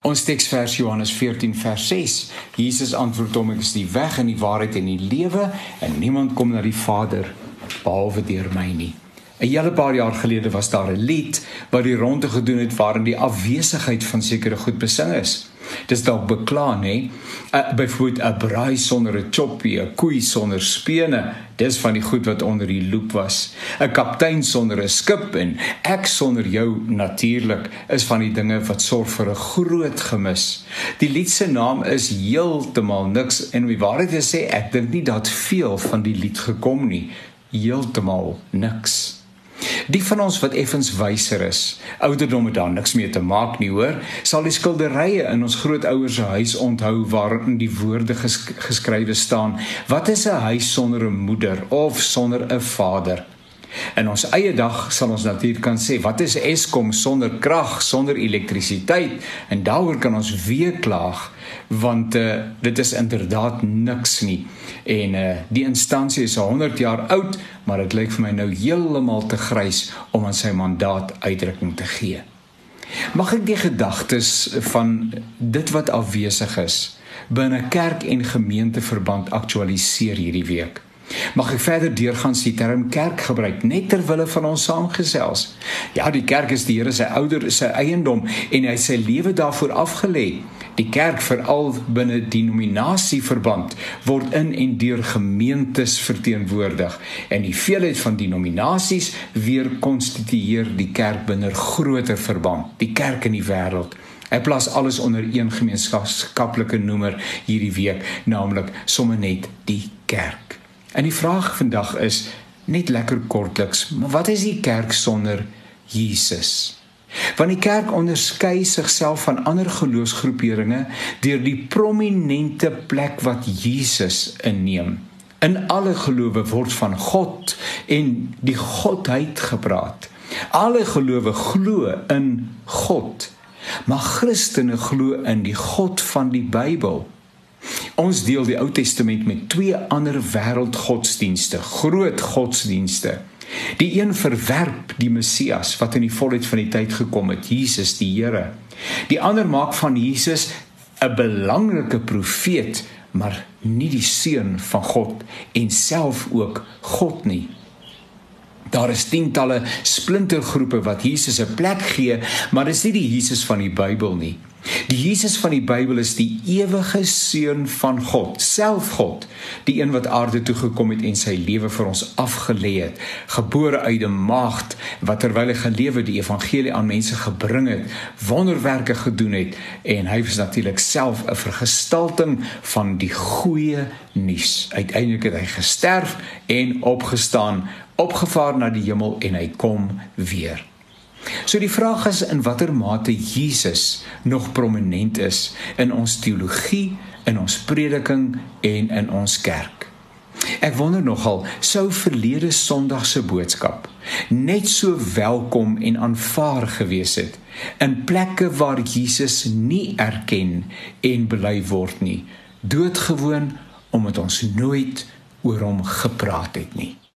Ons teksvers Johannes 14 vers 6. Jesus antwoord hom: "Ek is die weg en die waarheid en die lewe en niemand kom na die Vader behalwe deur my nie." 'n Hele paar jaar gelede was daar 'n lied wat die ronde gedoen het waarin die afwesigheid van sekere goed besing is. Dis dalk bekla, nê? Uh, Byvoorbeeld 'n braai sonder 'n choppie, 'n koei sonder spene, dis van die goed wat onder die loop was. 'n Kaptein sonder 'n skip en ek sonder jou natuurlik is van die dinge wat sorg vir 'n groot gemis. Die lied se naam is heeltemal niks en wie waarheid is sê ek dink nie dat veel van die lied gekom nie. Heeltemal niks. Die van ons wat effens wyser is, ouderdom het daar niks mee te maak nie, hoor, sal die skilderye in ons grootouers se huis onthou waarin die woorde gesk geskrywe staan: Wat is 'n huis sonder 'n moeder of sonder 'n vader? In ons eie dag sal ons natuurlik kan sê, wat is Eskom sonder krag, sonder elektrisiteit? En daaroor kan ons weer klaag want uh, dit is inderdaad niks nie. En uh, die instansie is 100 jaar oud, maar dit lyk vir my nou heeltemal te grys om aan sy mandaat uitdrukking te gee. Mag ek die gedagtes van dit wat afwesig is binne kerk en gemeenteverband aktualiseer hierdie week? Mag ek verder deurgaan sy term kerk gebruik net ter wille van ons saamgesels. Ja, die kerk is die Here se ouder se eiendom en hy sy lewe daarvoor afgelê. Die kerk veral binne denominasieverband word in en deur gemeentes verteenwoordig en die veelheid van denominasies weer konstitueer die kerk binne groter verband, die kerk in die wêreld. Hy plaas alles onder een gemeenskaplike noemer hierdie week, naamlik sommer net die kerk. En die vraag vandag is net lekker kortliks, maar wat is die kerk sonder Jesus? Want die kerk onderskei sigself van ander geloofsgroeperinge deur die prominente plek wat Jesus inneem. In alle gelowe word van God en die godheid gepraat. Alle gelowe glo in God. Maar Christene glo in die God van die Bybel. Ons deel die Ou Testament met twee ander wêreldgodsdienste, groot godsdienste. Die een verwerp die Messias wat in die volheid van die tyd gekom het, Jesus die Here. Die ander maak van Jesus 'n belangrike profeet, maar nie die seun van God en self ook God nie. Daar is tientalle splintergroepe wat Jesus 'n plek gee, maar dis nie die Jesus van die Bybel nie. Die Jesus van die Bybel is die ewige seun van God, self God, die een wat aarde toe gekom het en sy lewe vir ons afgelê het, gebore uit 'n maagd wat terwyl hy gelewe die evangelie aan mense gebring het, wonderwerke gedoen het en hy was natuurlik self 'n vergestalting van die goeie nuus. Uiteindelik het hy gesterf en opgestaan, opgevaar na die hemel en hy kom weer. So die vraag is in watter mate Jesus nog prominent is in ons teologie, in ons prediking en in ons kerk. Ek wonder nogal sou verlede Sondag se boodskap net so welkom en aanvaar gewees het in plekke waar Jesus nie erken en bely word nie, doodgewoon omdat ons nooit oor hom gepraat het nie.